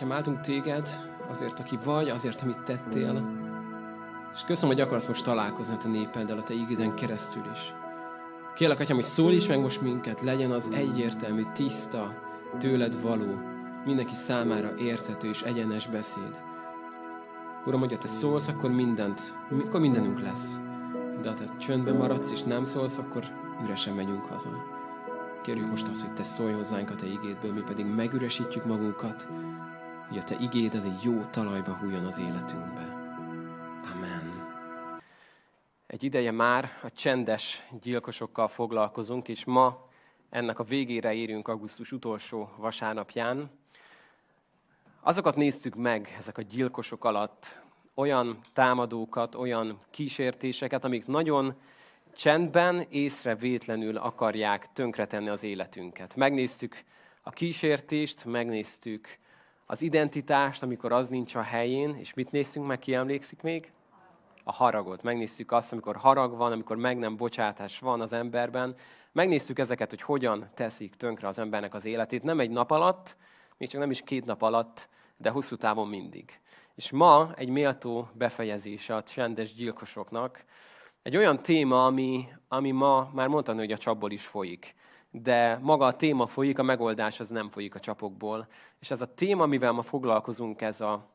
Atyám, áldunk téged azért, aki vagy, azért, amit tettél. És köszönöm, hogy akarsz most találkozni a te népeddel, a te ígéden keresztül is. Kérlek, Atyám, hogy szólíts meg most minket, legyen az egyértelmű, tiszta, tőled való, mindenki számára érthető és egyenes beszéd. Uram, hogyha te szólsz, akkor mindent, akkor mindenünk lesz. De ha te csöndben maradsz és nem szólsz, akkor üresen megyünk haza. Kérjük most azt, hogy te szólj hozzánk a te igédből, mi pedig megüresítjük magunkat, hogy a te igéd az egy jó talajba hújjon az életünkbe. Amen. Egy ideje már a csendes gyilkosokkal foglalkozunk, és ma ennek a végére érünk augusztus utolsó vasárnapján. Azokat néztük meg ezek a gyilkosok alatt, olyan támadókat, olyan kísértéseket, amik nagyon csendben, észrevétlenül akarják tönkretenni az életünket. Megnéztük a kísértést, megnéztük az identitást, amikor az nincs a helyén, és mit néztünk meg, ki emlékszik még? A haragot. Megnéztük azt, amikor harag van, amikor meg nem bocsátás van az emberben. Megnéztük ezeket, hogy hogyan teszik tönkre az embernek az életét. Nem egy nap alatt, még csak nem is két nap alatt, de hosszú távon mindig. És ma egy méltó befejezése a csendes gyilkosoknak, egy olyan téma, ami, ami ma már mondtam, hogy a csapból is folyik. De maga a téma folyik, a megoldás az nem folyik a csapokból. És ez a téma, amivel ma foglalkozunk, ez a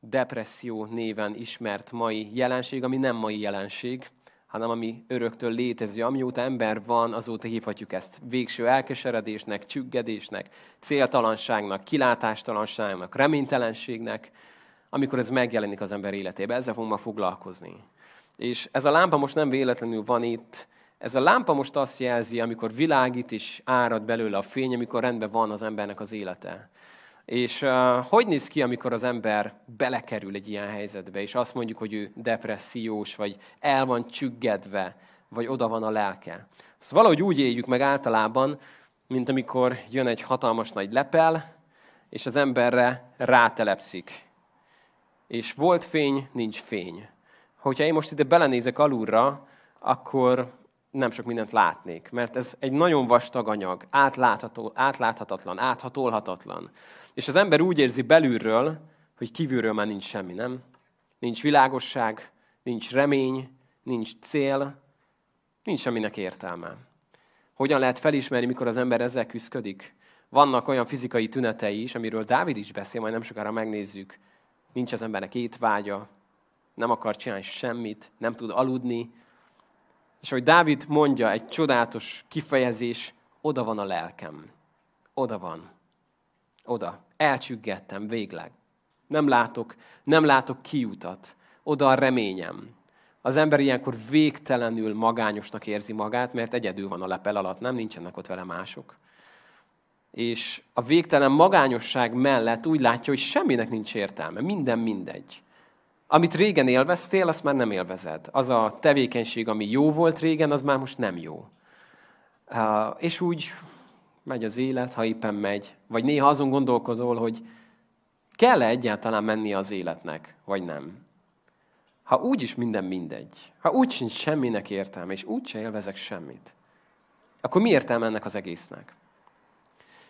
depresszió néven ismert mai jelenség, ami nem mai jelenség, hanem ami öröktől létező. Amióta ember van, azóta hívhatjuk ezt végső elkeseredésnek, csüggedésnek, céltalanságnak, kilátástalanságnak, reménytelenségnek, amikor ez megjelenik az ember életében. Ezzel fogunk ma foglalkozni. És ez a lámpa most nem véletlenül van itt. Ez a lámpa most azt jelzi, amikor világít és árad belőle a fény, amikor rendben van az embernek az élete. És uh, hogy néz ki, amikor az ember belekerül egy ilyen helyzetbe, és azt mondjuk, hogy ő depressziós, vagy el van csüggedve, vagy oda van a lelke. Ezt valahogy úgy éljük meg általában, mint amikor jön egy hatalmas nagy lepel, és az emberre rátelepszik. És volt fény, nincs fény hogyha én most ide belenézek alulra, akkor nem sok mindent látnék, mert ez egy nagyon vastag anyag, átlátható, átláthatatlan, áthatolhatatlan. És az ember úgy érzi belülről, hogy kívülről már nincs semmi, nem? Nincs világosság, nincs remény, nincs cél, nincs semminek értelme. Hogyan lehet felismerni, mikor az ember ezzel küzdik? Vannak olyan fizikai tünetei is, amiről Dávid is beszél, majd nem sokára megnézzük. Nincs az embernek étvágya, nem akar csinálni semmit, nem tud aludni. És ahogy Dávid mondja, egy csodálatos kifejezés, oda van a lelkem. Oda van. Oda. Elcsüggettem végleg. Nem látok, nem látok kiutat. Oda a reményem. Az ember ilyenkor végtelenül magányosnak érzi magát, mert egyedül van a lepel alatt, nem nincsenek ott vele mások. És a végtelen magányosság mellett úgy látja, hogy semminek nincs értelme, minden mindegy. Amit régen élveztél, azt már nem élvezed. Az a tevékenység, ami jó volt régen, az már most nem jó. És úgy megy az élet, ha éppen megy. Vagy néha azon gondolkozol, hogy kell-e egyáltalán menni az életnek, vagy nem. Ha úgy is minden mindegy, ha úgy sincs semminek értelme, és úgy se élvezek semmit, akkor mi értelme ennek az egésznek?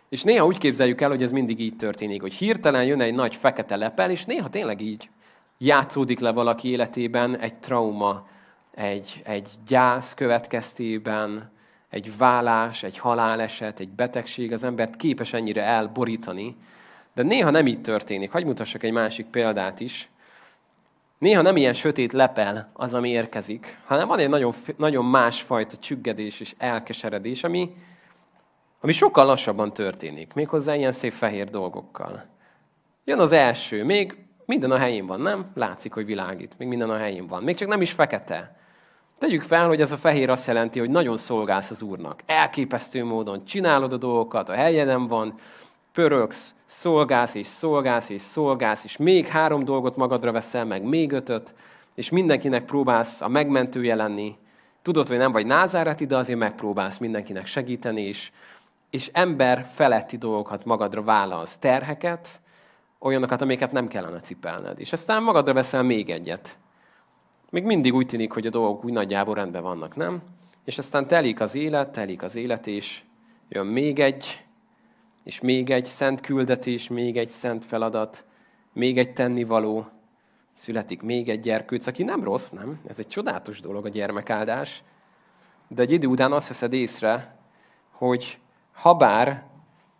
És néha úgy képzeljük el, hogy ez mindig így történik, hogy hirtelen jön egy nagy fekete lepel, és néha tényleg így játszódik le valaki életében egy trauma, egy, egy gyász következtében, egy vállás, egy haláleset, egy betegség az embert képes ennyire elborítani, de néha nem így történik. Hagy mutassak egy másik példát is. Néha nem ilyen sötét lepel az, ami érkezik, hanem van egy nagyon, nagyon másfajta csüggedés és elkeseredés, ami, ami sokkal lassabban történik, méghozzá ilyen szép fehér dolgokkal. Jön az első, még minden a helyén van, nem? Látszik, hogy világít. Még minden a helyén van. Még csak nem is fekete. Tegyük fel, hogy ez a fehér azt jelenti, hogy nagyon szolgálsz az Úrnak. Elképesztő módon csinálod a dolgokat, a helyeden van, pörögsz, szolgálsz és szolgálsz és szolgálsz, és még három dolgot magadra veszel, meg még ötöt, és mindenkinek próbálsz a megmentője lenni. Tudod, hogy nem vagy názáreti, de azért megpróbálsz mindenkinek segíteni, és, és ember feletti dolgokat magadra vállalsz, terheket, olyanokat, amiket nem kellene cipelned. És aztán magadra veszel még egyet. Még mindig úgy tűnik, hogy a dolgok úgy nagyjából rendben vannak, nem? És aztán telik az élet, telik az élet, és jön még egy, és még egy szent küldetés, még egy szent feladat, még egy tennivaló, születik még egy gyerkőc, aki nem rossz, nem? Ez egy csodálatos dolog a gyermekáldás, de egy idő után azt veszed észre, hogy habár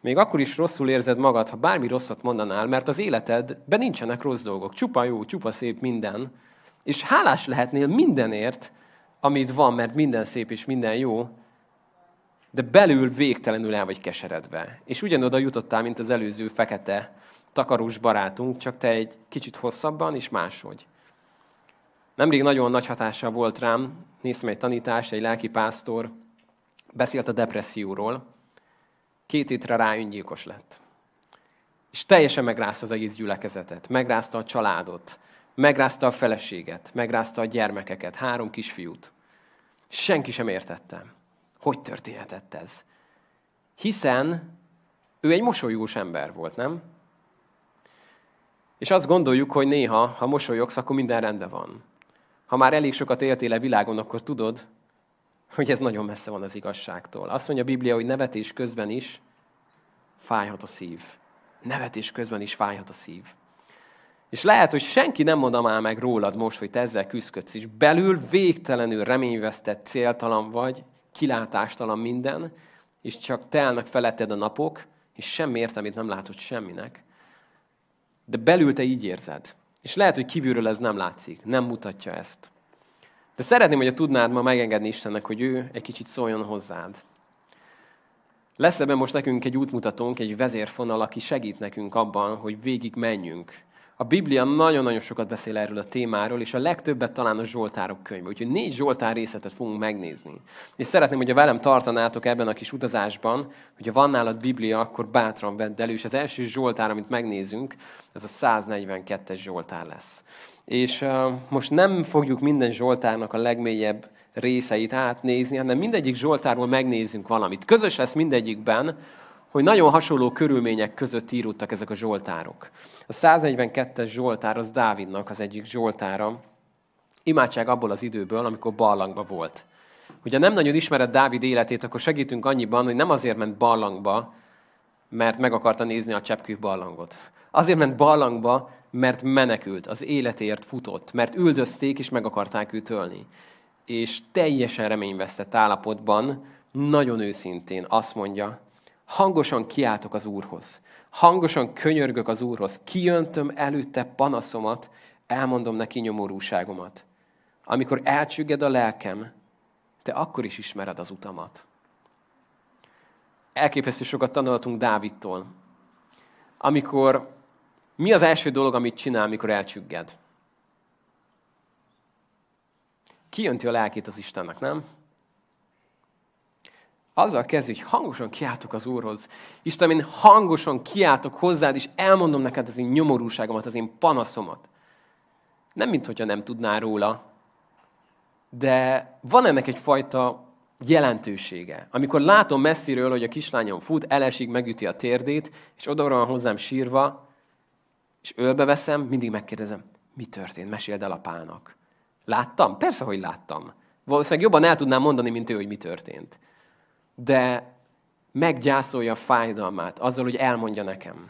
még akkor is rosszul érzed magad, ha bármi rosszat mondanál, mert az életedben nincsenek rossz dolgok. Csupa jó, csupa szép minden. És hálás lehetnél mindenért, amit van, mert minden szép és minden jó, de belül végtelenül el vagy keseredve. És ugyanoda jutottál, mint az előző fekete takarós barátunk, csak te egy kicsit hosszabban és máshogy. Nemrég nagyon nagy hatással volt rám, néztem egy tanítást, egy lelki pásztor, beszélt a depresszióról, két hétre rá öngyilkos lett. És teljesen megrázta az egész gyülekezetet, megrázta a családot, megrázta a feleséget, megrázta a gyermekeket, három kisfiút. Senki sem értette, hogy történhetett ez. Hiszen ő egy mosolyós ember volt, nem? És azt gondoljuk, hogy néha, ha mosolyogsz, akkor minden rendben van. Ha már elég sokat éltél a világon, akkor tudod, hogy ez nagyon messze van az igazságtól. Azt mondja a Biblia, hogy nevetés közben is fájhat a szív. Nevetés közben is fájhat a szív. És lehet, hogy senki nem mondja már meg rólad most, hogy te ezzel küzdködsz, és belül végtelenül reményvesztett, céltalan vagy, kilátástalan minden, és csak telnek feletted a napok, és semmi értelmét nem látod semminek. De belül te így érzed. És lehet, hogy kívülről ez nem látszik, nem mutatja ezt. De szeretném, hogy tudnád ma megengedni Istennek, hogy ő egy kicsit szóljon hozzád. Lesz ebben most nekünk egy útmutatónk, egy vezérfonal, aki segít nekünk abban, hogy végig menjünk. A Biblia nagyon-nagyon sokat beszél erről a témáról, és a legtöbbet talán a Zsoltárok könyve. Úgyhogy négy Zsoltár részletet fogunk megnézni. És szeretném, hogy a velem tartanátok ebben a kis utazásban, hogyha van nálad Biblia, akkor bátran vedd elő, és az első Zsoltár, amit megnézünk, ez a 142-es Zsoltár lesz. És uh, most nem fogjuk minden Zsoltárnak a legmélyebb részeit átnézni, hanem mindegyik Zsoltárból megnézzünk valamit. Közös lesz mindegyikben, hogy nagyon hasonló körülmények között írultak ezek a Zsoltárok. A 142-es Zsoltár az Dávidnak az egyik Zsoltára, imádság abból az időből, amikor barlangba volt. Ugye nem nagyon ismered Dávid életét, akkor segítünk annyiban, hogy nem azért ment barlangba, mert meg akarta nézni a cseppkő barlangot. Azért ment barlangba, mert menekült, az életért futott, mert üldözték és meg akarták őt ölni. És teljesen reményvesztett állapotban, nagyon őszintén azt mondja, hangosan kiáltok az Úrhoz, hangosan könyörgök az Úrhoz, kijöntöm előtte panaszomat, elmondom neki nyomorúságomat. Amikor elcsügged a lelkem, te akkor is ismered az utamat. Elképesztő sokat tanultunk Dávidtól. Amikor mi az első dolog, amit csinál, mikor elcsügged? Kijönti a lelkét az Istennek, nem? Azzal kezd, hogy hangosan kiáltok az Úrhoz. Isten, én hangosan kiáltok hozzád, és elmondom neked az én nyomorúságomat, az én panaszomat. Nem, mint hogyha nem tudnál róla, de van ennek egyfajta jelentősége. Amikor látom messziről, hogy a kislányom fut, elesik, megüti a térdét, és oda van hozzám sírva, és ölbeveszem, mindig megkérdezem, mi történt, meséld el apának. Láttam? Persze, hogy láttam. Valószínűleg jobban el tudnám mondani, mint ő, hogy mi történt. De meggyászolja a fájdalmát azzal, hogy elmondja nekem.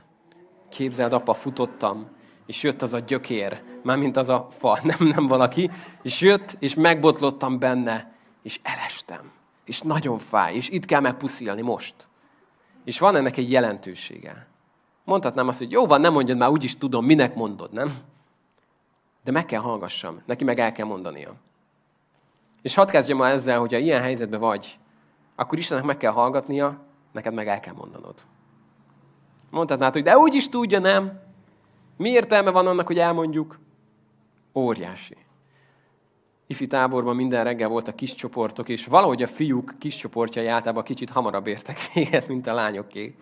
Képzeld, apa, futottam, és jött az a gyökér, mármint az a fa, nem, nem valaki, és jött, és megbotlottam benne, és elestem. És nagyon fáj, és itt kell megpuszilni most. És van ennek egy jelentősége. Mondhatnám azt, hogy jó van, nem mondjad már, úgyis tudom, minek mondod, nem? De meg kell hallgassam, neki meg el kell mondania. És hadd kezdjem ma ezzel, hogyha ilyen helyzetben vagy, akkor Istennek meg kell hallgatnia, neked meg el kell mondanod. Mondhatnád, hogy de úgy is tudja, nem? Mi értelme van annak, hogy elmondjuk? Óriási. Ifi táborban minden reggel voltak kis csoportok, és valahogy a fiúk kis csoportjai általában kicsit hamarabb értek véget, mint a lányoké.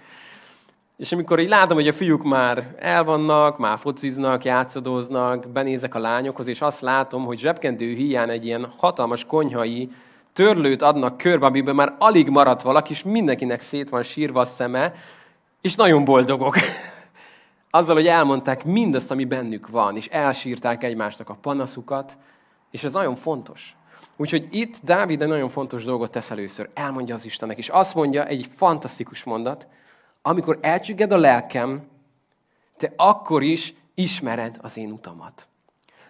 És amikor így látom, hogy a fiúk már elvannak, már fociznak, játszadoznak, benézek a lányokhoz, és azt látom, hogy zsebkendő hiány egy ilyen hatalmas konyhai törlőt adnak körbe, amiben már alig maradt valaki, és mindenkinek szét van sírva a szeme, és nagyon boldogok. Azzal, hogy elmondták mindazt, ami bennük van, és elsírták egymásnak a panaszukat, és ez nagyon fontos. Úgyhogy itt Dávid egy nagyon fontos dolgot tesz először. Elmondja az Istennek, és azt mondja, egy fantasztikus mondat, amikor elcsügged a lelkem, te akkor is ismered az én utamat.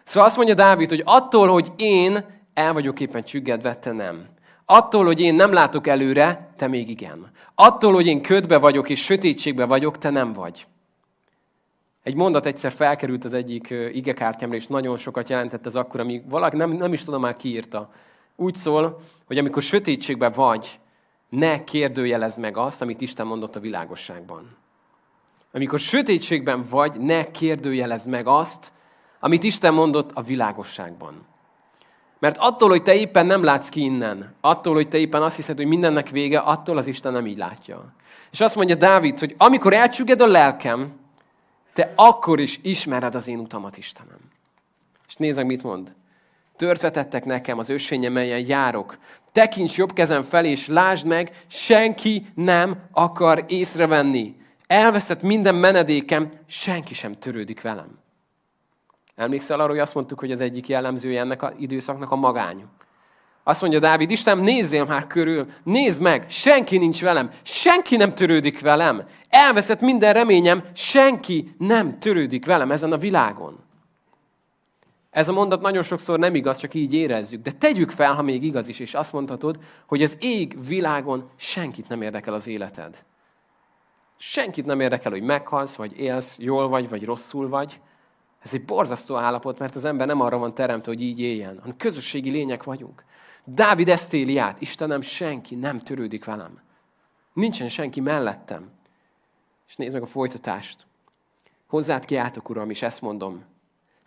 Szóval azt mondja Dávid, hogy attól, hogy én el vagyok éppen csüggedve, te nem. Attól, hogy én nem látok előre, te még igen. Attól, hogy én ködbe vagyok és sötétségbe vagyok, te nem vagy. Egy mondat egyszer felkerült az egyik igekártyámra, és nagyon sokat jelentett ez akkor, amíg valaki, nem, nem is tudom már kiírta. Úgy szól, hogy amikor sötétségben vagy, ne kérdőjelezd meg azt, amit Isten mondott a világosságban. Amikor sötétségben vagy, ne kérdőjelezd meg azt, amit Isten mondott a világosságban. Mert attól, hogy te éppen nem látsz ki innen, attól, hogy te éppen azt hiszed, hogy mindennek vége, attól az Isten nem így látja. És azt mondja Dávid, hogy amikor elcsügged a lelkem, te akkor is ismered az én utamat, Istenem. És nézd meg, mit mond. Törtvetettek nekem az ösvénye, melyen járok. Tekints jobb kezem felé, és lásd meg, senki nem akar észrevenni. Elveszett minden menedékem, senki sem törődik velem. Emlékszel arra, hogy azt mondtuk, hogy az egyik jellemzője ennek az időszaknak a magány. Azt mondja Dávid, Isten, nézzél már körül, nézd meg, senki nincs velem, senki nem törődik velem. Elveszett minden reményem, senki nem törődik velem ezen a világon. Ez a mondat nagyon sokszor nem igaz, csak így érezzük. De tegyük fel, ha még igaz is, és azt mondhatod, hogy az ég világon senkit nem érdekel az életed. Senkit nem érdekel, hogy meghalsz, vagy élsz, jól vagy, vagy rosszul vagy. Ez egy borzasztó állapot, mert az ember nem arra van teremtve, hogy így éljen, hanem közösségi lények vagyunk. Dávid ezt éli át. Istenem, senki nem törődik velem. Nincsen senki mellettem. És nézd meg a folytatást. Hozzád kiáltok, Uram, és ezt mondom.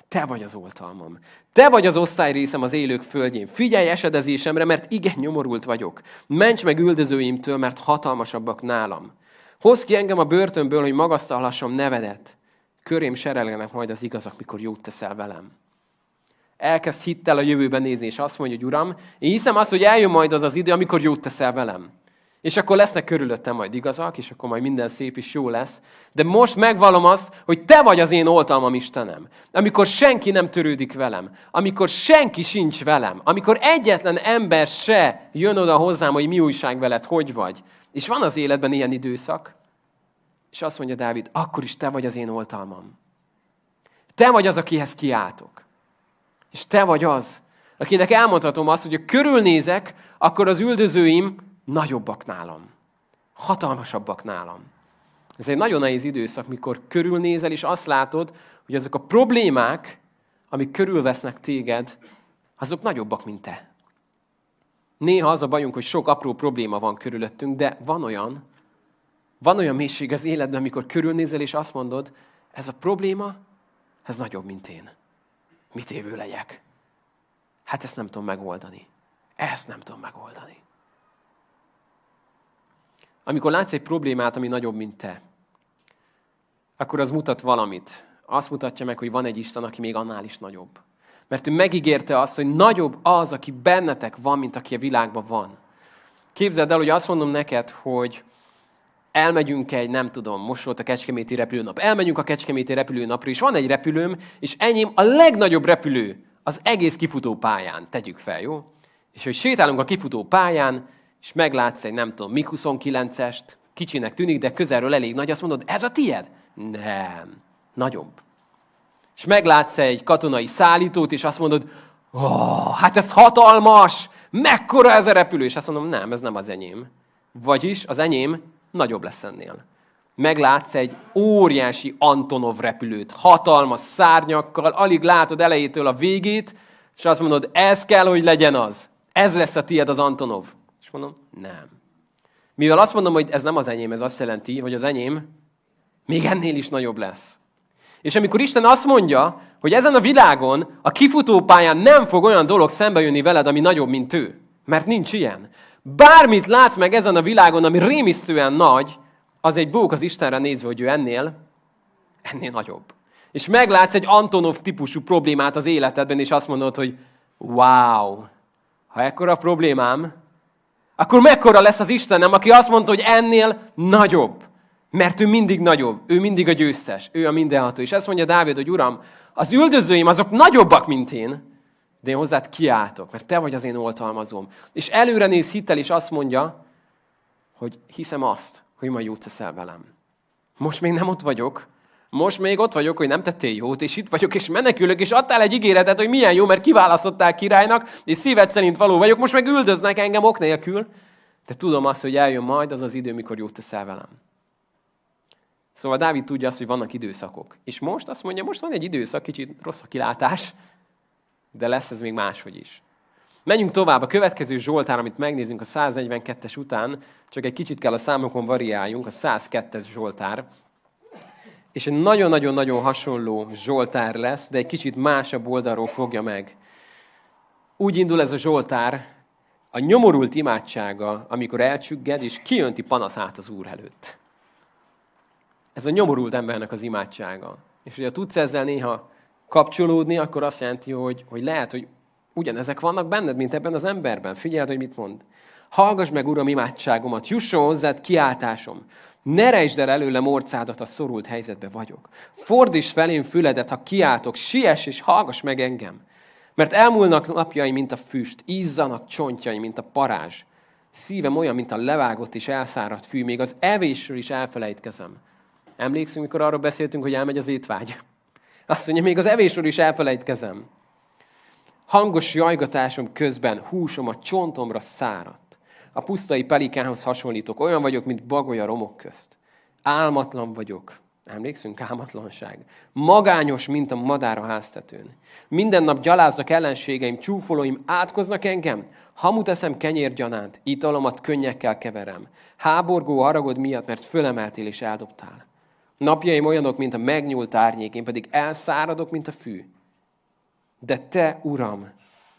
Te vagy az oltalmam. Te vagy az osztályrészem az élők földjén. Figyelj esedezésemre, mert igen nyomorult vagyok. Ments meg üldözőimtől, mert hatalmasabbak nálam. Hozz ki engem a börtönből, hogy magasztalhassam nevedet. Körém serelgenek majd az igazak, mikor jót teszel velem elkezd hittel a jövőben nézni, és azt mondja, hogy Uram, én hiszem azt, hogy eljön majd az az idő, amikor jót teszel velem. És akkor lesznek körülöttem majd igazak, és akkor majd minden szép is jó lesz. De most megvalom azt, hogy te vagy az én oltalmam, Istenem. Amikor senki nem törődik velem, amikor senki sincs velem, amikor egyetlen ember se jön oda hozzám, hogy mi újság veled, hogy vagy. És van az életben ilyen időszak, és azt mondja Dávid, akkor is te vagy az én oltalmam. Te vagy az, akihez kiáltok. És te vagy az, akinek elmondhatom azt, hogy ha körülnézek, akkor az üldözőim nagyobbak nálam. Hatalmasabbak nálam. Ez egy nagyon nehéz időszak, mikor körülnézel, és azt látod, hogy azok a problémák, amik körülvesznek téged, azok nagyobbak, mint te. Néha az a bajunk, hogy sok apró probléma van körülöttünk, de van olyan, van olyan mélység az életben, amikor körülnézel, és azt mondod, ez a probléma, ez nagyobb, mint én mit évő legyek. Hát ezt nem tudom megoldani. Ezt nem tudom megoldani. Amikor látsz egy problémát, ami nagyobb, mint te, akkor az mutat valamit. Azt mutatja meg, hogy van egy Isten, aki még annál is nagyobb. Mert ő megígérte azt, hogy nagyobb az, aki bennetek van, mint aki a világban van. Képzeld el, hogy azt mondom neked, hogy elmegyünk egy, nem tudom, most volt a Kecskeméti repülőnap, elmegyünk a Kecskeméti repülőnapra, és van egy repülőm, és enyém a legnagyobb repülő az egész kifutó pályán, tegyük fel, jó? És hogy sétálunk a kifutó pályán, és meglátsz egy, nem tudom, MiG-29-est, kicsinek tűnik, de közelről elég nagy, azt mondod, ez a tied? Nem, nagyobb. És meglátsz egy katonai szállítót, és azt mondod, oh, hát ez hatalmas, mekkora ez a repülő, és azt mondom, nem, ez nem az enyém. Vagyis az enyém nagyobb lesz ennél. Meglátsz egy óriási Antonov repülőt, hatalmas szárnyakkal, alig látod elejétől a végét, és azt mondod, ez kell, hogy legyen az. Ez lesz a tied az Antonov. És mondom, nem. Mivel azt mondom, hogy ez nem az enyém, ez azt jelenti, hogy az enyém még ennél is nagyobb lesz. És amikor Isten azt mondja, hogy ezen a világon, a kifutópályán nem fog olyan dolog szembe jönni veled, ami nagyobb, mint ő. Mert nincs ilyen. Bármit látsz meg ezen a világon, ami rémisztően nagy, az egy bók az Istenre nézve, hogy ő ennél, ennél nagyobb. És meglátsz egy Antonov típusú problémát az életedben, és azt mondod, hogy wow, ha ekkora problémám, akkor mekkora lesz az Istenem, aki azt mondta, hogy ennél nagyobb. Mert ő mindig nagyobb, ő mindig a győztes, ő a mindenható. És ezt mondja Dávid, hogy Uram, az üldözőim azok nagyobbak, mint én, de én hozzád kiáltok, mert te vagy az én oltalmazom. És előre néz hittel, és azt mondja, hogy hiszem azt, hogy majd jót teszel velem. Most még nem ott vagyok. Most még ott vagyok, hogy nem tettél jót, és itt vagyok, és menekülök, és adtál egy ígéretet, hogy milyen jó, mert kiválasztottál királynak, és szíved szerint való vagyok, most meg üldöznek engem ok nélkül. De tudom azt, hogy eljön majd az az idő, mikor jót teszel velem. Szóval Dávid tudja azt, hogy vannak időszakok. És most azt mondja, most van egy időszak, kicsit rossz a kilátás, de lesz ez még máshogy is. Menjünk tovább. A következő Zsoltár, amit megnézünk a 142-es után, csak egy kicsit kell a számokon variáljunk, a 102-es Zsoltár. És egy nagyon-nagyon-nagyon hasonló Zsoltár lesz, de egy kicsit másabb oldalról fogja meg. Úgy indul ez a Zsoltár, a nyomorult imádsága, amikor elcsügged, és kijönti panaszát az Úr előtt. Ez a nyomorult embernek az imádsága. És hogyha tudsz ezzel néha kapcsolódni, akkor azt jelenti, hogy, hogy lehet, hogy ugyanezek vannak benned, mint ebben az emberben. Figyeld, hogy mit mond. Hallgass meg, Uram, imádságomat, jusson hozzád kiáltásom. Ne rejtsd el előlem orcádat, a szorult helyzetbe vagyok. Fordíts felém füledet, ha kiáltok, siess és hallgass meg engem. Mert elmúlnak napjai, mint a füst, ízzanak csontjai, mint a parázs. Szívem olyan, mint a levágott és elszáradt fű, még az evésről is elfelejtkezem. Emlékszünk, mikor arról beszéltünk, hogy elmegy az étvágy? Azt mondja, még az evésről is elfelejtkezem. Hangos jajgatásom közben húsom a csontomra száradt. A pusztai pelikánhoz hasonlítok, olyan vagyok, mint bagolya romok közt. Álmatlan vagyok. Emlékszünk, álmatlanság. Magányos, mint a madár a háztetőn. Minden nap gyaláznak ellenségeim, csúfolóim, átkoznak engem. Hamut eszem kenyérgyanánt, italomat könnyekkel keverem. Háborgó haragod miatt, mert fölemeltél és eldobtál. Napjaim olyanok, mint a megnyúlt árnyék, én pedig elszáradok, mint a fű. De te, Uram,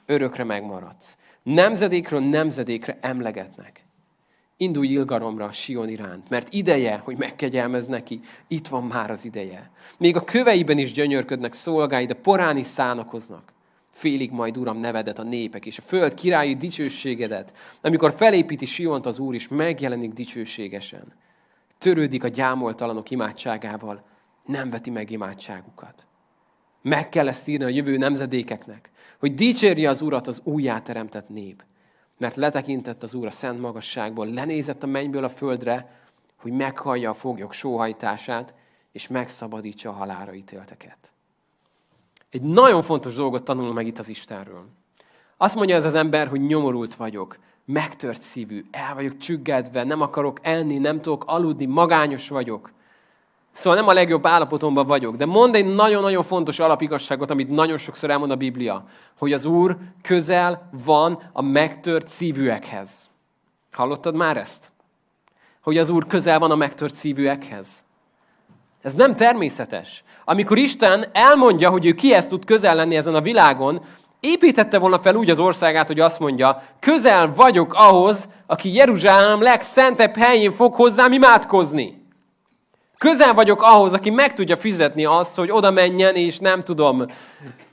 örökre megmaradsz. Nemzedékről nemzedékre emlegetnek. Indulj Ilgaromra a Sion iránt, mert ideje, hogy megkegyelmez neki. Itt van már az ideje. Még a köveiben is gyönyörködnek szolgái, de porán is szánakoznak. Félig majd, Uram, nevedet a népek, és a föld királyi dicsőségedet, amikor felépíti Siont az Úr, is megjelenik dicsőségesen törődik a gyámoltalanok imádságával, nem veti meg imádságukat. Meg kell ezt írni a jövő nemzedékeknek, hogy dicsérje az Urat az újjáteremtett nép. Mert letekintett az Úr a szent magasságból, lenézett a mennyből a földre, hogy meghallja a foglyok sóhajtását, és megszabadítsa a halára ítélteket. Egy nagyon fontos dolgot tanulunk meg itt az Istenről. Azt mondja ez az ember, hogy nyomorult vagyok megtört szívű, el vagyok csüggedve, nem akarok enni, nem tudok aludni, magányos vagyok. Szóval nem a legjobb állapotomban vagyok. De mond egy nagyon-nagyon fontos alapigasságot, amit nagyon sokszor elmond a Biblia, hogy az Úr közel van a megtört szívűekhez. Hallottad már ezt? Hogy az Úr közel van a megtört szívűekhez. Ez nem természetes. Amikor Isten elmondja, hogy ő kihez tud közel lenni ezen a világon, építette volna fel úgy az országát, hogy azt mondja, közel vagyok ahhoz, aki Jeruzsálem legszentebb helyén fog hozzám imádkozni. Közel vagyok ahhoz, aki meg tudja fizetni azt, hogy oda menjen, és nem tudom,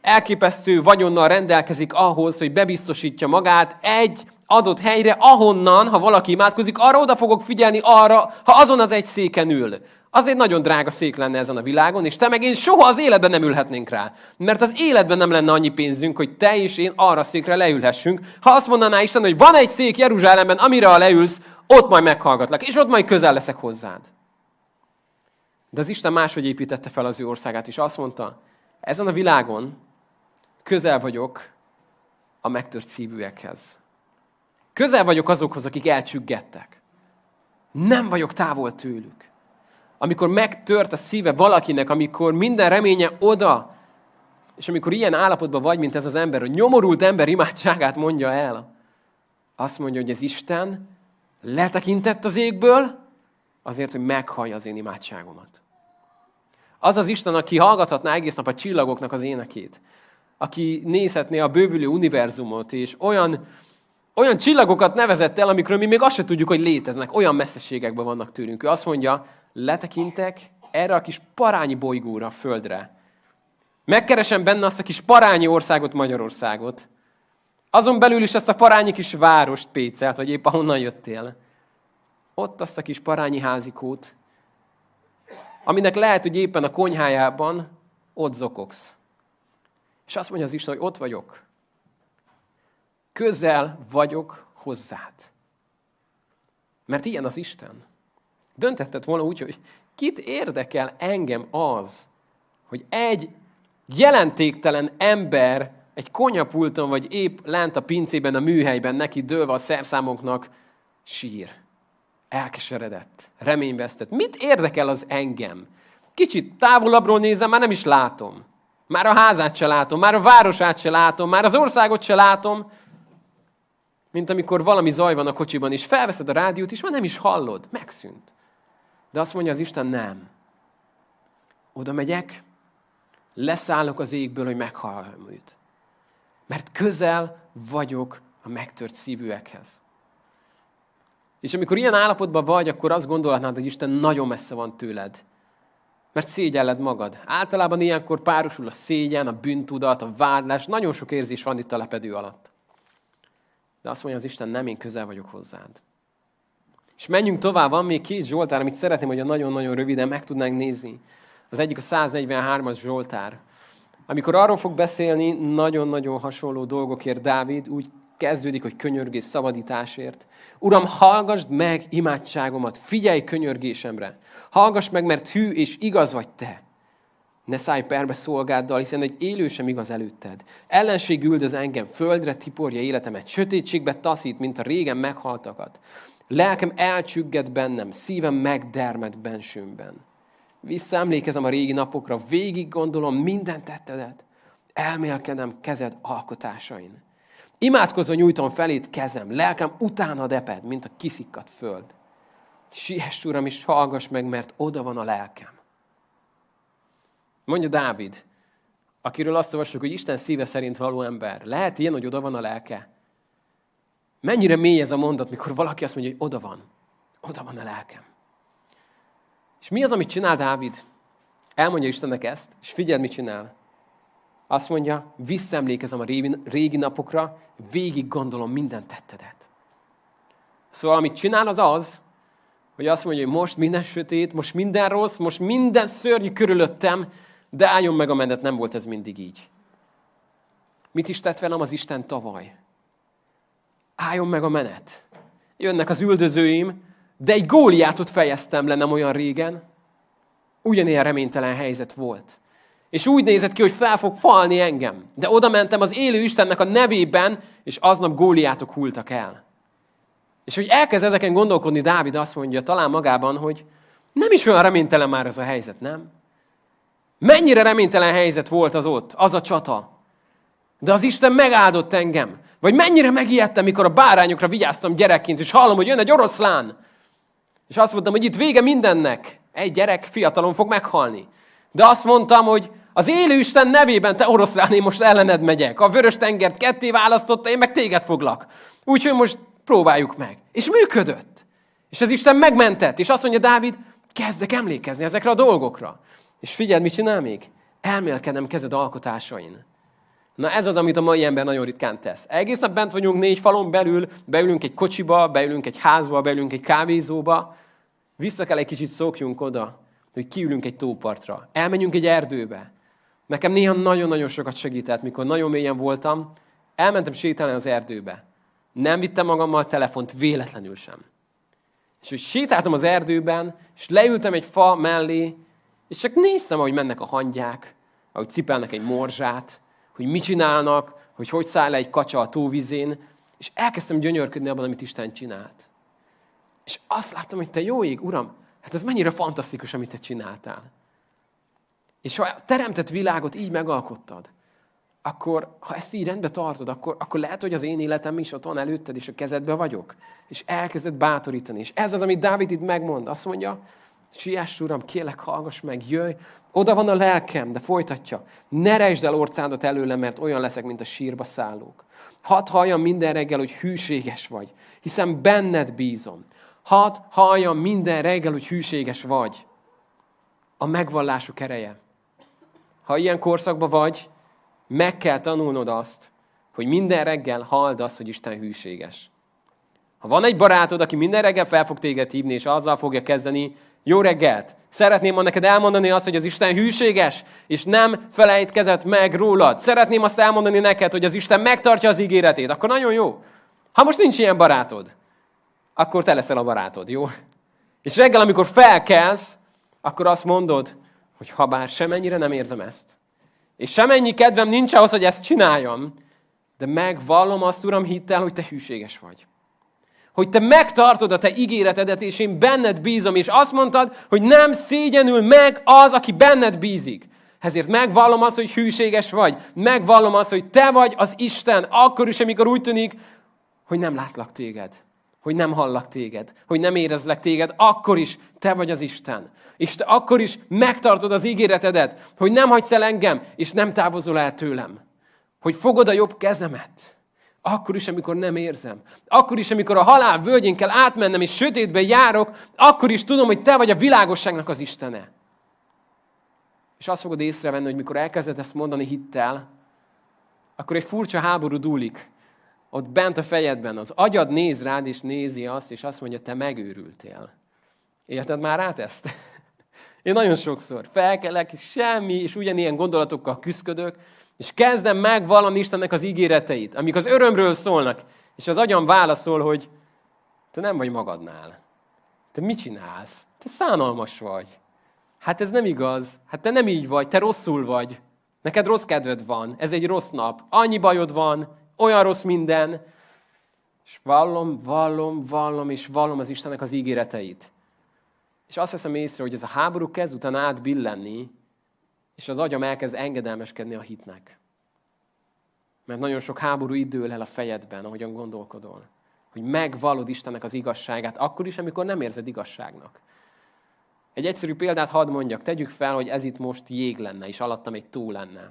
elképesztő vagyonnal rendelkezik ahhoz, hogy bebiztosítja magát egy adott helyre, ahonnan, ha valaki imádkozik, arra oda fogok figyelni, arra, ha azon az egy széken ül az egy nagyon drága szék lenne ezen a világon, és te meg én soha az életben nem ülhetnénk rá. Mert az életben nem lenne annyi pénzünk, hogy te és én arra székre leülhessünk. Ha azt mondaná Isten, hogy van egy szék Jeruzsálemben, amire ha leülsz, ott majd meghallgatlak, és ott majd közel leszek hozzád. De az Isten máshogy építette fel az ő országát, és azt mondta, ezen a világon közel vagyok a megtört szívűekhez. Közel vagyok azokhoz, akik elcsüggettek. Nem vagyok távol tőlük amikor megtört a szíve valakinek, amikor minden reménye oda, és amikor ilyen állapotban vagy, mint ez az ember, hogy nyomorult ember imádságát mondja el, azt mondja, hogy ez Isten letekintett az égből, azért, hogy meghallja az én imádságomat. Az az Isten, aki hallgathatná egész nap a csillagoknak az énekét, aki nézhetné a bővülő univerzumot, és olyan, olyan csillagokat nevezett el, amikről mi még azt se tudjuk, hogy léteznek, olyan messzeségekben vannak tőlünk. Ő azt mondja, letekintek erre a kis parányi bolygóra, a földre. Megkeresem benne azt a kis parányi országot, Magyarországot. Azon belül is azt a parányi kis várost, Pécelt, vagy épp ahonnan jöttél. Ott azt a kis parányi házikót, aminek lehet, hogy éppen a konyhájában ott zokogsz. És azt mondja az Isten, hogy ott vagyok. Közel vagyok hozzád. Mert ilyen az Isten. Döntetted volna úgy, hogy Kit érdekel engem az, hogy egy jelentéktelen ember egy konyapulton, vagy épp lent a pincében, a műhelyben neki dőlve a szerszámoknak sír. Elkeseredett, reményvesztett. Mit érdekel az engem? Kicsit távolabbról nézem, már nem is látom. Már a házát se látom, már a városát se látom, már az országot se látom. Mint amikor valami zaj van a kocsiban, és felveszed a rádiót, és már nem is hallod. Megszűnt. De azt mondja az Isten, nem. Oda megyek, leszállok az égből, hogy meghallom őt. Mert közel vagyok a megtört szívűekhez. És amikor ilyen állapotban vagy, akkor azt gondolhatnád, hogy Isten nagyon messze van tőled. Mert szégyelled magad. Általában ilyenkor párosul a szégyen, a bűntudat, a vádlás, nagyon sok érzés van itt a lepedő alatt. De azt mondja az Isten, nem, én közel vagyok hozzád. És menjünk tovább, van még két Zsoltár, amit szeretném, hogy a nagyon-nagyon röviden meg tudnánk nézni. Az egyik a 143-as Zsoltár. Amikor arról fog beszélni, nagyon-nagyon hasonló dolgokért Dávid, úgy kezdődik, hogy könyörgés szabadításért. Uram, hallgassd meg imádságomat, figyelj könyörgésemre. Hallgass meg, mert hű és igaz vagy te. Ne szállj perbe szolgáddal, hiszen egy élő sem igaz előtted. Ellenség üldöz engem, földre tiporja életemet, sötétségbe taszít, mint a régen meghaltakat. Lelkem elcsügged bennem, szívem megdermed bensőmben. Visszaemlékezem a régi napokra, végig gondolom minden tettedet. Elmélkedem kezed alkotásain. Imádkozva nyújtom felét kezem, lelkem utána deped, mint a kiszikkat föld. Siess, Uram, és hallgass meg, mert oda van a lelkem. Mondja Dávid, akiről azt olvassuk, hogy Isten szíve szerint való ember. Lehet ilyen, hogy oda van a lelke? Mennyire mély ez a mondat, mikor valaki azt mondja, hogy oda van. Oda van a lelkem. És mi az, amit csinál Dávid? Elmondja Istennek ezt, és figyeld, mit csinál. Azt mondja, visszaemlékezem a régi, napokra, végig gondolom minden tettedet. Szóval amit csinál az az, hogy azt mondja, hogy most minden sötét, most minden rossz, most minden szörnyű körülöttem, de álljon meg a menet, nem volt ez mindig így. Mit is tett velem az Isten tavaly? Álljon meg a menet. Jönnek az üldözőim, de egy góliátot fejeztem le nem olyan régen. Ugyanilyen reménytelen helyzet volt. És úgy nézett ki, hogy fel fog falni engem. De oda mentem az élő Istennek a nevében, és aznap góliátok hultak el. És hogy elkezd ezeken gondolkodni, Dávid azt mondja talán magában, hogy nem is olyan reménytelen már ez a helyzet, nem? Mennyire reménytelen helyzet volt az ott, az a csata. De az Isten megáldott engem. Vagy mennyire megijedtem, mikor a bárányokra vigyáztam gyerekként, és hallom, hogy jön egy oroszlán. És azt mondtam, hogy itt vége mindennek. Egy gyerek fiatalon fog meghalni. De azt mondtam, hogy az élő Isten nevében, te oroszlán, én most ellened megyek. A vörös tengert ketté választotta, én meg téged foglak. Úgyhogy most próbáljuk meg. És működött. És az Isten megmentett. És azt mondja Dávid, kezdek emlékezni ezekre a dolgokra. És figyeld, mit csinál még? Elmélkedem kezed alkotásain. Na ez az, amit a mai ember nagyon ritkán tesz. Egész nap bent vagyunk négy falon belül, beülünk egy kocsiba, beülünk egy házba, beülünk egy kávézóba, vissza kell egy kicsit szokjunk oda, hogy kiülünk egy tópartra, elmenjünk egy erdőbe. Nekem néha nagyon-nagyon sokat segített, mikor nagyon mélyen voltam, elmentem sétálni az erdőbe. Nem vittem magammal telefont véletlenül sem. És hogy sétáltam az erdőben, és leültem egy fa mellé, és csak néztem, ahogy mennek a hangyák, ahogy cipelnek egy morzsát, hogy mit csinálnak, hogy hogy száll le egy kacsa a tóvizén, és elkezdtem gyönyörködni abban, amit Isten csinált. És azt láttam, hogy te jó ég, Uram, hát ez mennyire fantasztikus, amit te csináltál. És ha a teremtett világot így megalkottad, akkor ha ezt így rendbe tartod, akkor, akkor lehet, hogy az én életem is ott van előtted, és a kezedbe vagyok. És elkezded bátorítani. És ez az, amit Dávid itt megmond. Azt mondja, siess, Uram, kélek, hallgass meg, jöjj, oda van a lelkem, de folytatja. Ne rejtsd el orcádat előle, mert olyan leszek, mint a sírba szállók. Hadd halljam minden reggel, hogy hűséges vagy, hiszen benned bízom. Hadd halljam minden reggel, hogy hűséges vagy. A megvallásuk ereje. Ha ilyen korszakban vagy, meg kell tanulnod azt, hogy minden reggel halld azt, hogy Isten hűséges. Ha van egy barátod, aki minden reggel fel fog téged hívni, és azzal fogja kezdeni, jó reggelt! Szeretném neked elmondani azt, hogy az Isten hűséges, és nem felejtkezett meg rólad. Szeretném azt elmondani neked, hogy az Isten megtartja az ígéretét. Akkor nagyon jó. Ha most nincs ilyen barátod, akkor te leszel a barátod, jó? És reggel, amikor felkelsz, akkor azt mondod, hogy ha bár semennyire nem érzem ezt, és semennyi kedvem nincs ahhoz, hogy ezt csináljam, de megvallom azt, Uram, hittel, hogy Te hűséges vagy. Hogy Te megtartod a Te ígéretedet, és én benned bízom, és azt mondtad, hogy nem szégyenül meg az, aki benned bízik. Ezért megvallom azt, hogy hűséges vagy. Megvallom azt, hogy Te vagy az Isten, akkor is, amikor úgy tűnik, hogy nem látlak téged hogy nem hallak téged, hogy nem érezlek téged, akkor is te vagy az Isten. És te akkor is megtartod az ígéretedet, hogy nem hagysz el engem, és nem távozol el tőlem. Hogy fogod a jobb kezemet. Akkor is, amikor nem érzem. Akkor is, amikor a halál völgyén kell átmennem, és sötétbe járok, akkor is tudom, hogy te vagy a világosságnak az Istene. És azt fogod észrevenni, hogy mikor elkezded ezt mondani hittel, akkor egy furcsa háború dúlik ott bent a fejedben, az agyad néz rád, és nézi azt, és azt mondja, te megőrültél. Érted már át ezt? Én nagyon sokszor felkelek, és semmi, és ugyanilyen gondolatokkal küzdködök, és kezdem megvallani Istennek az ígéreteit, amik az örömről szólnak, és az agyam válaszol, hogy te nem vagy magadnál. Te mit csinálsz? Te szánalmas vagy. Hát ez nem igaz. Hát te nem így vagy, te rosszul vagy. Neked rossz kedved van, ez egy rossz nap. Annyi bajod van, olyan rossz minden, és vallom, vallom, vallom, és vallom az Istennek az ígéreteit. És azt veszem észre, hogy ez a háború kezd utána átbillenni, és az agyam elkezd engedelmeskedni a hitnek. Mert nagyon sok háború idő el a fejedben, ahogyan gondolkodol. Hogy megvalod Istennek az igazságát, akkor is, amikor nem érzed igazságnak. Egy egyszerű példát hadd mondjak. Tegyük fel, hogy ez itt most jég lenne, és alattam egy tó lenne.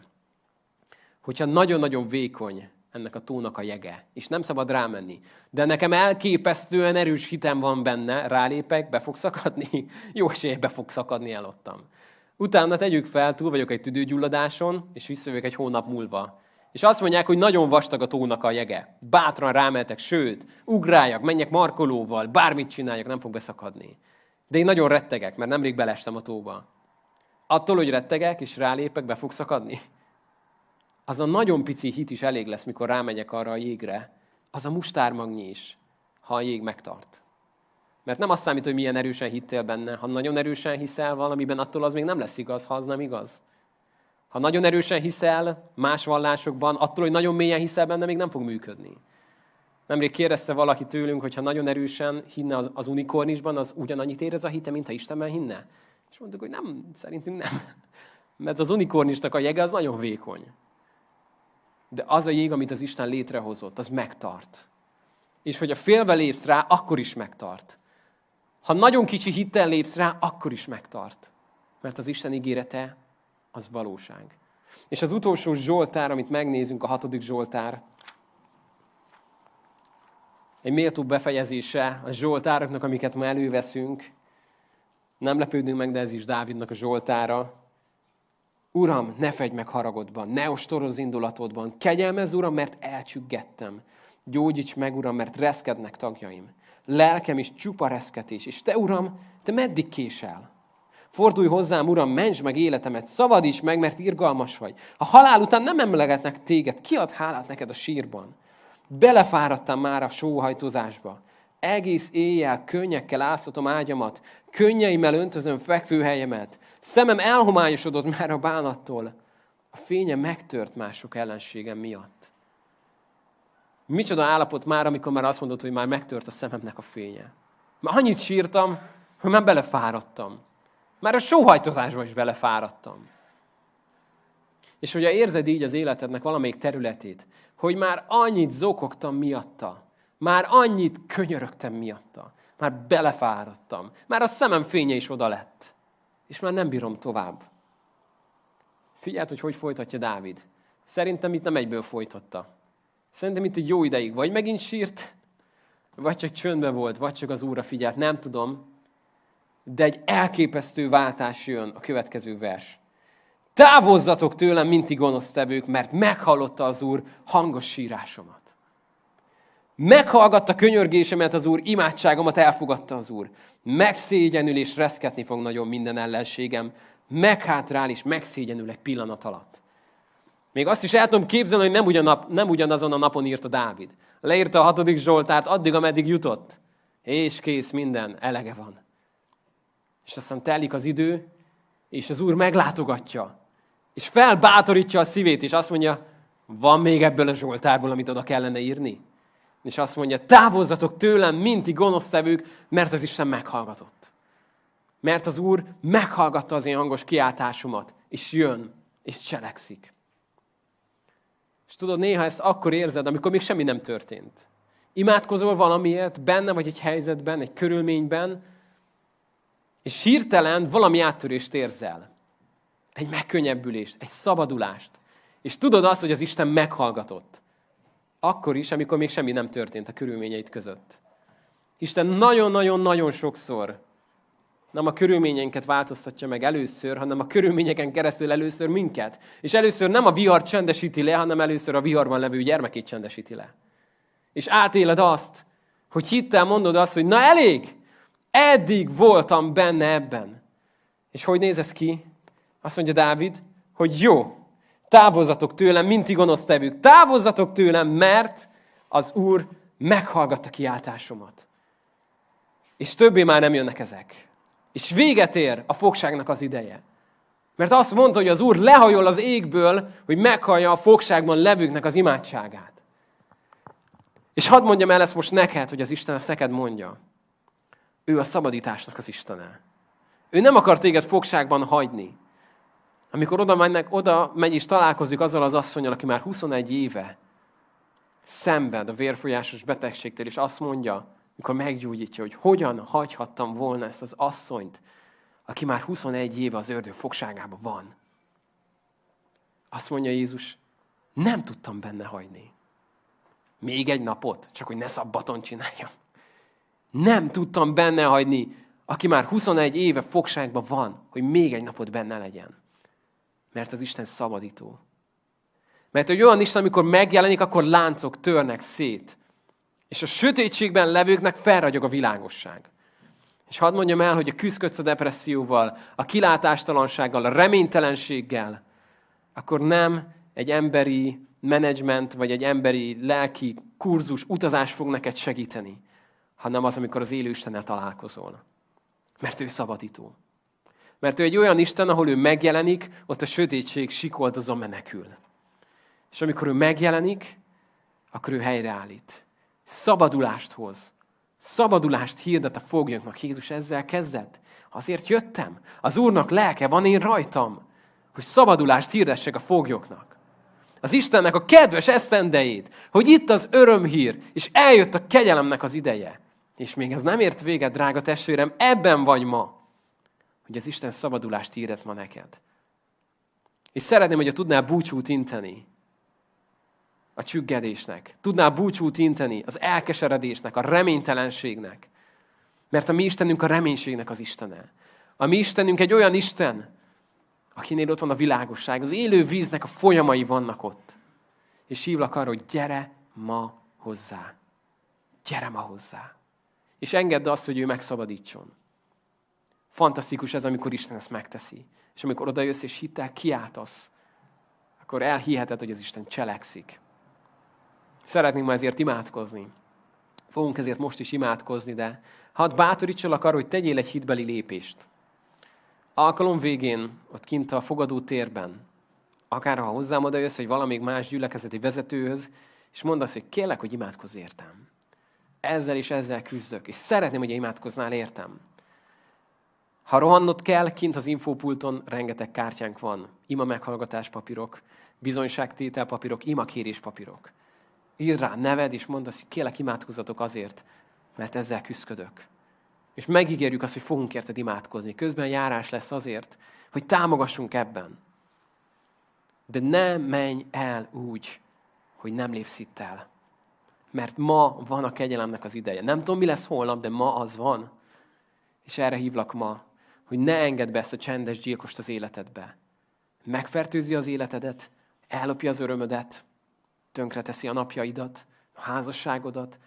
Hogyha nagyon-nagyon vékony ennek a tónak a jege, és nem szabad rámenni. De nekem elképesztően erős hitem van benne, rálépek, be fog szakadni? Jó esélye be fog szakadni elottam. Utána tegyük fel, túl vagyok egy tüdőgyulladáson, és visszajövök egy hónap múlva. És azt mondják, hogy nagyon vastag a tónak a jege. Bátran rámeltek, sőt, ugráljak, menjek markolóval, bármit csináljak, nem fog beszakadni. De én nagyon rettegek, mert nemrég belestem a tóba. Attól, hogy rettegek és rálépek, be fog szakadni az a nagyon pici hit is elég lesz, mikor rámegyek arra a jégre, az a mustármagnyi is, ha a jég megtart. Mert nem azt számít, hogy milyen erősen hittél benne. Ha nagyon erősen hiszel valamiben, attól az még nem lesz igaz, ha az nem igaz. Ha nagyon erősen hiszel más vallásokban, attól, hogy nagyon mélyen hiszel benne, még nem fog működni. Nemrég kérdezte valaki tőlünk, hogy ha nagyon erősen hinne az unikornisban, az ugyanannyit érez a hite, mint ha Istenben hinne. És mondtuk, hogy nem, szerintünk nem. Mert az unikornisnak a jege az nagyon vékony. De az a jég, amit az Isten létrehozott, az megtart. És hogy a félbe lépsz rá, akkor is megtart. Ha nagyon kicsi hittel lépsz rá, akkor is megtart. Mert az Isten ígérete az valóság. És az utolsó Zsoltár, amit megnézünk, a hatodik Zsoltár, egy méltó befejezése a Zsoltároknak, amiket ma előveszünk. Nem lepődünk meg, de ez is Dávidnak a Zsoltára. Uram, ne fegy meg haragodban, ne ostoroz indulatodban. Kegyelmez, Uram, mert elcsüggettem. Gyógyíts meg, Uram, mert reszkednek tagjaim. Lelkem is csupa reszketés. És te, Uram, te meddig késel? Fordulj hozzám, Uram, ments meg életemet, szabadíts meg, mert irgalmas vagy. A halál után nem emlegetnek téged, ki ad hálát neked a sírban? Belefáradtam már a sóhajtozásba. Egész éjjel könnyekkel áztatom ágyamat, könnyeimmel öntözöm fekvőhelyemet. Szemem elhomályosodott már a bánattól. A fénye megtört mások ellenségem miatt. Micsoda állapot már, amikor már azt mondod, hogy már megtört a szememnek a fénye. Már annyit sírtam, hogy már belefáradtam. Már a sóhajtozásba is belefáradtam. És hogyha érzed így az életednek valamelyik területét, hogy már annyit zokogtam miatta, már annyit könyörögtem miatta. Már belefáradtam. Már a szemem fénye is oda lett. És már nem bírom tovább. Figyeld, hogy hogy folytatja Dávid. Szerintem itt nem egyből folytatta. Szerintem itt egy jó ideig vagy megint sírt, vagy csak csöndbe volt, vagy csak az Úrra figyelt, nem tudom. De egy elképesztő váltás jön a következő vers. Távozzatok tőlem, minti gonosztevők, mert meghallotta az Úr hangos sírásomat. Meghallgatta könyörgésemet az Úr, imádságomat elfogadta az Úr. Megszégyenül és reszketni fog nagyon minden ellenségem. Meghátrál és megszégyenül egy pillanat alatt. Még azt is el tudom képzelni, hogy nem, ugyanap, nem ugyanazon a napon írta Dávid. Leírta a hatodik Zsoltárt addig, ameddig jutott. És kész minden, elege van. És aztán telik az idő, és az Úr meglátogatja, és felbátorítja a szívét, és azt mondja, van még ebből a Zsoltárból, amit oda kellene írni? És azt mondja, távozzatok tőlem, minti gonoszszevők, mert az Isten meghallgatott. Mert az Úr meghallgatta az én hangos kiáltásomat, és jön, és cselekszik. És tudod, néha ezt akkor érzed, amikor még semmi nem történt. Imádkozol valamiért, benne vagy egy helyzetben, egy körülményben, és hirtelen valami áttörést érzel. Egy megkönnyebbülést, egy szabadulást. És tudod azt, hogy az Isten meghallgatott. Akkor is, amikor még semmi nem történt a körülményeit között. Isten nagyon-nagyon-nagyon sokszor nem a körülményeinket változtatja meg először, hanem a körülményeken keresztül először minket. És először nem a vihar csendesíti le, hanem először a viharban levő gyermekét csendesíti le. És átéled azt, hogy hittel mondod azt, hogy na elég, eddig voltam benne ebben. És hogy néz ez ki? Azt mondja Dávid, hogy jó, távozzatok tőlem, mint gonosz tevők. Távozzatok tőlem, mert az Úr meghallgatta kiáltásomat. És többé már nem jönnek ezek. És véget ér a fogságnak az ideje. Mert azt mondta, hogy az Úr lehajol az égből, hogy meghallja a fogságban levőknek az imádságát. És hadd mondjam el ezt most neked, hogy az Isten ezt neked mondja. Ő a szabadításnak az Istene. Ő nem akar téged fogságban hagyni. Amikor oda, mennek, oda megy és találkozik azzal az asszonyal, aki már 21 éve szenved a vérfolyásos betegségtől, és azt mondja, mikor meggyógyítja, hogy hogyan hagyhattam volna ezt az asszonyt, aki már 21 éve az ördög fogságában van. Azt mondja Jézus, nem tudtam benne hagyni. Még egy napot, csak hogy ne szabbaton csináljam. Nem tudtam benne hagyni, aki már 21 éve fogságban van, hogy még egy napot benne legyen. Mert az Isten szabadító. Mert egy olyan Isten, amikor megjelenik, akkor láncok törnek szét. És a sötétségben levőknek felragyog a világosság. És hadd mondjam el, hogy a küzdködsz a depresszióval, a kilátástalansággal, a reménytelenséggel, akkor nem egy emberi menedzsment, vagy egy emberi lelki kurzus, utazás fog neked segíteni, hanem az, amikor az élő Istennel találkozol. Mert ő szabadító. Mert ő egy olyan Isten, ahol ő megjelenik, ott a sötétség sikoldozon menekül. És amikor ő megjelenik, akkor ő helyreállít. Szabadulást hoz. Szabadulást hirdet a foglyoknak. Jézus ezzel kezdett. Azért jöttem. Az Úrnak lelke van én rajtam, hogy szabadulást hirdessek a foglyoknak. Az Istennek a kedves esztendejét, hogy itt az örömhír, és eljött a kegyelemnek az ideje. És még ez nem ért véget, drága testvérem, ebben vagy ma, hogy az Isten szabadulást hirdet ma neked. És szeretném, hogyha tudnál búcsút inteni a csüggedésnek. Tudnál búcsút inteni az elkeseredésnek, a reménytelenségnek. Mert a mi Istenünk a reménységnek az Istene. A mi Istenünk egy olyan Isten, akinél ott van a világosság. Az élő víznek a folyamai vannak ott. És hívlak arra, hogy gyere ma hozzá. Gyere ma hozzá. És engedd azt, hogy ő megszabadítson. Fantasztikus ez, amikor Isten ezt megteszi. És amikor odajössz és hittel kiáltasz, akkor elhiheted, hogy az Isten cselekszik. Szeretnénk ma ezért imádkozni. Fogunk ezért most is imádkozni, de hadd bátorítsalak arra, hogy tegyél egy hitbeli lépést. Alkalom végén, ott kint a fogadó térben, akár ha hozzám oda jössz, vagy más gyülekezeti vezetőhöz, és mondasz, hogy kérlek, hogy imádkozz értem. Ezzel és ezzel küzdök, és szeretném, hogy imádkoznál értem. Ha rohannod kell, kint az infópulton rengeteg kártyánk van. Ima meghallgatás papírok, bizonyságtétel papírok, ima kérés papírok. Írd rá neved, és mondd azt, hogy kérlek, imádkozzatok azért, mert ezzel küzdök. És megígérjük azt, hogy fogunk érted imádkozni. Közben járás lesz azért, hogy támogassunk ebben. De ne menj el úgy, hogy nem lépsz itt el. Mert ma van a kegyelemnek az ideje. Nem tudom, mi lesz holnap, de ma az van. És erre hívlak ma, hogy ne engedd be ezt a csendes gyilkost az életedbe. Megfertőzi az életedet, ellopja az örömödet, tönkreteszi a napjaidat, a házasságodat,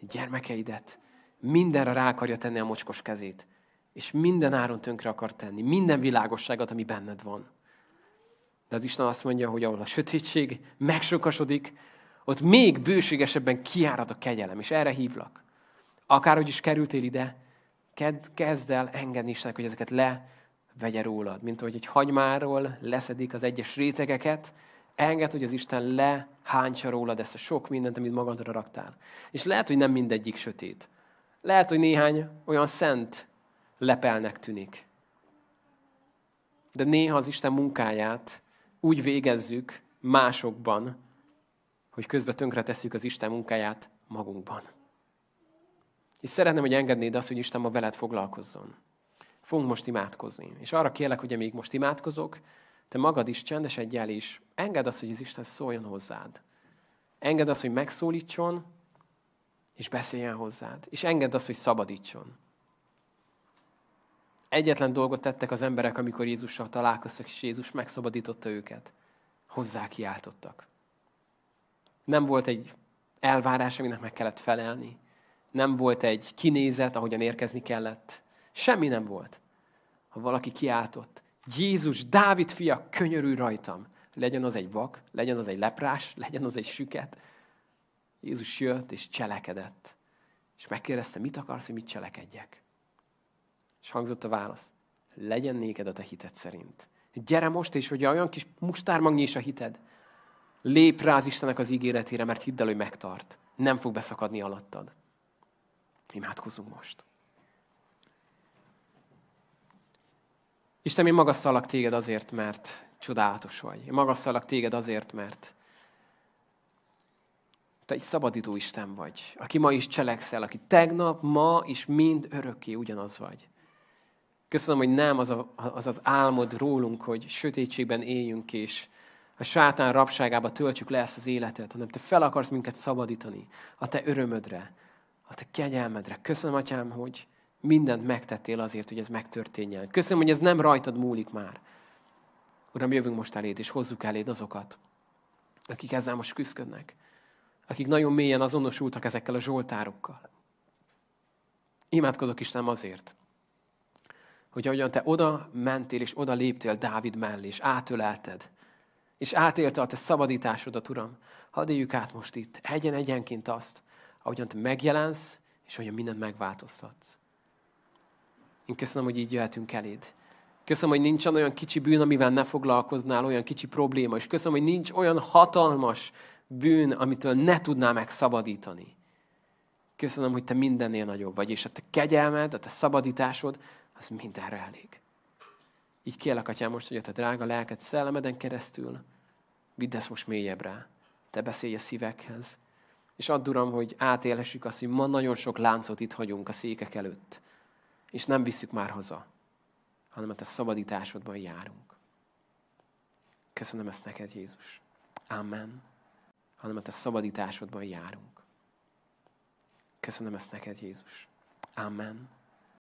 a gyermekeidet, mindenre rá akarja tenni a mocskos kezét, és minden áron tönkre akar tenni, minden világosságot, ami benned van. De az Isten azt mondja, hogy ahol a sötétség megsokasodik, ott még bőségesebben kiárad a kegyelem, és erre hívlak. Akárhogy is kerültél ide, kezd el engedni Istennek, hogy ezeket levegye rólad. Mint ahogy egy hagymáról leszedik az egyes rétegeket, enged, hogy az Isten lehántsa rólad ezt a sok mindent, amit magadra raktál. És lehet, hogy nem mindegyik sötét. Lehet, hogy néhány olyan szent lepelnek tűnik. De néha az Isten munkáját úgy végezzük másokban, hogy közben tönkre tesszük az Isten munkáját magunkban. És szeretném, hogy engednéd azt, hogy Isten ma veled foglalkozzon. Fogunk most imádkozni. És arra kérlek, hogy amíg most imádkozok, te magad is csendesedj el, és engedd azt, hogy az Isten szóljon hozzád. Engedd azt, hogy megszólítson, és beszéljen hozzád. És engedd azt, hogy szabadítson. Egyetlen dolgot tettek az emberek, amikor Jézussal találkoztak, és Jézus megszabadította őket. Hozzá kiáltottak. Nem volt egy elvárás, aminek meg kellett felelni. Nem volt egy kinézet, ahogyan érkezni kellett. Semmi nem volt. Ha valaki kiáltott, Jézus, Dávid fia, könyörülj rajtam. Legyen az egy vak, legyen az egy leprás, legyen az egy süket. Jézus jött és cselekedett. És megkérdezte, mit akarsz, hogy mit cselekedjek? És hangzott a válasz. Legyen néked a te hited szerint. Gyere most, és hogy olyan kis mustármagnyi is a hited. Lép rá az Istennek az ígéretére, mert hidd el, hogy megtart. Nem fog beszakadni alattad. Imádkozunk most. Isten, én magasztalak téged azért, mert csodálatos vagy. Én magasztalak téged azért, mert te egy szabadító Isten vagy, aki ma is cselekszel, aki tegnap, ma és mind örökké ugyanaz vagy. Köszönöm, hogy nem az, a, az az álmod rólunk, hogy sötétségben éljünk, és a sátán rabságába töltsük le ezt az életet, hanem te fel akarsz minket szabadítani a te örömödre, a te kegyelmedre. Köszönöm, Atyám, hogy mindent megtettél azért, hogy ez megtörténjen. Köszönöm, hogy ez nem rajtad múlik már. Uram, jövünk most eléd, és hozzuk eléd azokat, akik ezzel most küzdködnek. Akik nagyon mélyen azonosultak ezekkel a zsoltárokkal. Imádkozok Isten azért, hogy ahogyan te oda mentél, és oda léptél Dávid mellé, és átölelted, és átélte a te szabadításodat, Uram, hadd éljük át most itt, egyen-egyenként azt, ahogyan te megjelensz, és ahogyan mindent megváltoztatsz. Én köszönöm, hogy így jöhetünk eléd. Köszönöm, hogy nincsen olyan kicsi bűn, amivel ne foglalkoznál, olyan kicsi probléma, és köszönöm, hogy nincs olyan hatalmas bűn, amitől ne tudnál megszabadítani. Köszönöm, hogy te mindennél nagyobb vagy, és a te kegyelmed, a te szabadításod, az mindenre elég. Így kérlek, Atyám, most, hogy a te drága lelked szellemeden keresztül, vidd ezt most mélyebbre. Te beszélj a szívekhez. És add, Uram, hogy átélhessük azt, hogy ma nagyon sok láncot itt hagyunk a székek előtt. És nem visszük már haza, hanem a te szabadításodban járunk. Köszönöm ezt neked, Jézus. Amen. Hanem a te szabadításodban járunk. Köszönöm ezt neked, Jézus. Amen.